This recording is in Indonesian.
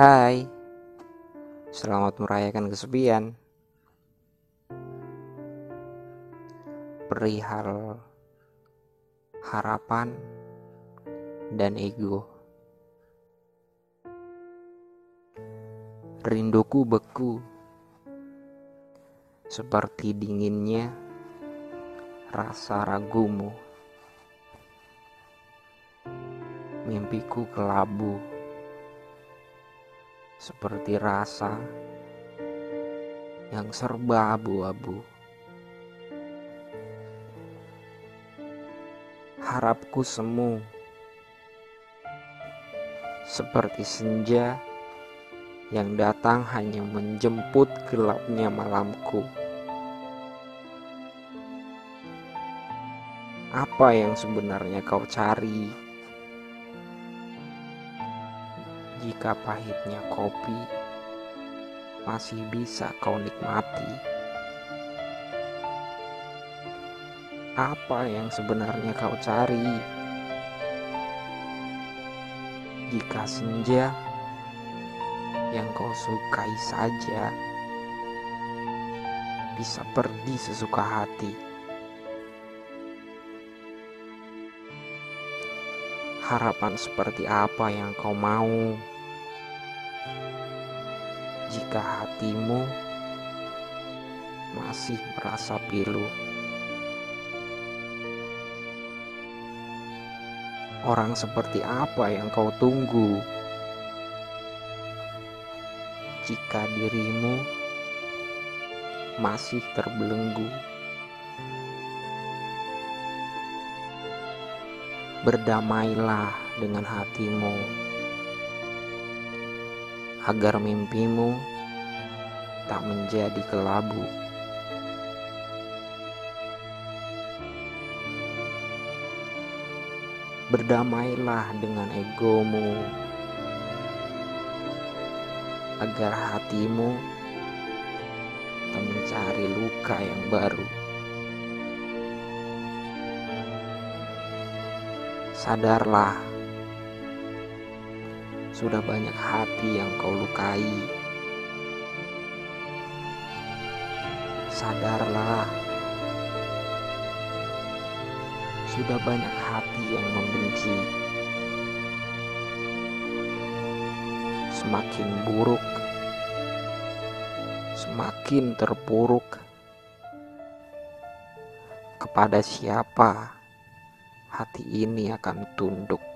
Hai, selamat merayakan kesepian. Perihal harapan dan ego. Rinduku beku, seperti dinginnya rasa ragumu. Mimpiku kelabu seperti rasa yang serba abu-abu. Harapku semu seperti senja yang datang hanya menjemput gelapnya malamku. Apa yang sebenarnya kau cari? Jika pahitnya kopi masih bisa kau nikmati. Apa yang sebenarnya kau cari? Jika senja yang kau sukai saja bisa pergi sesuka hati. Harapan seperti apa yang kau mau? jika hatimu masih merasa pilu. Orang seperti apa yang kau tunggu? Jika dirimu masih terbelenggu, berdamailah dengan hatimu agar mimpimu tak menjadi kelabu. Berdamailah dengan egomu agar hatimu tak mencari luka yang baru. Sadarlah sudah banyak hati yang kau lukai. Sadarlah, sudah banyak hati yang membenci. Semakin buruk, semakin terpuruk. Kepada siapa hati ini akan tunduk?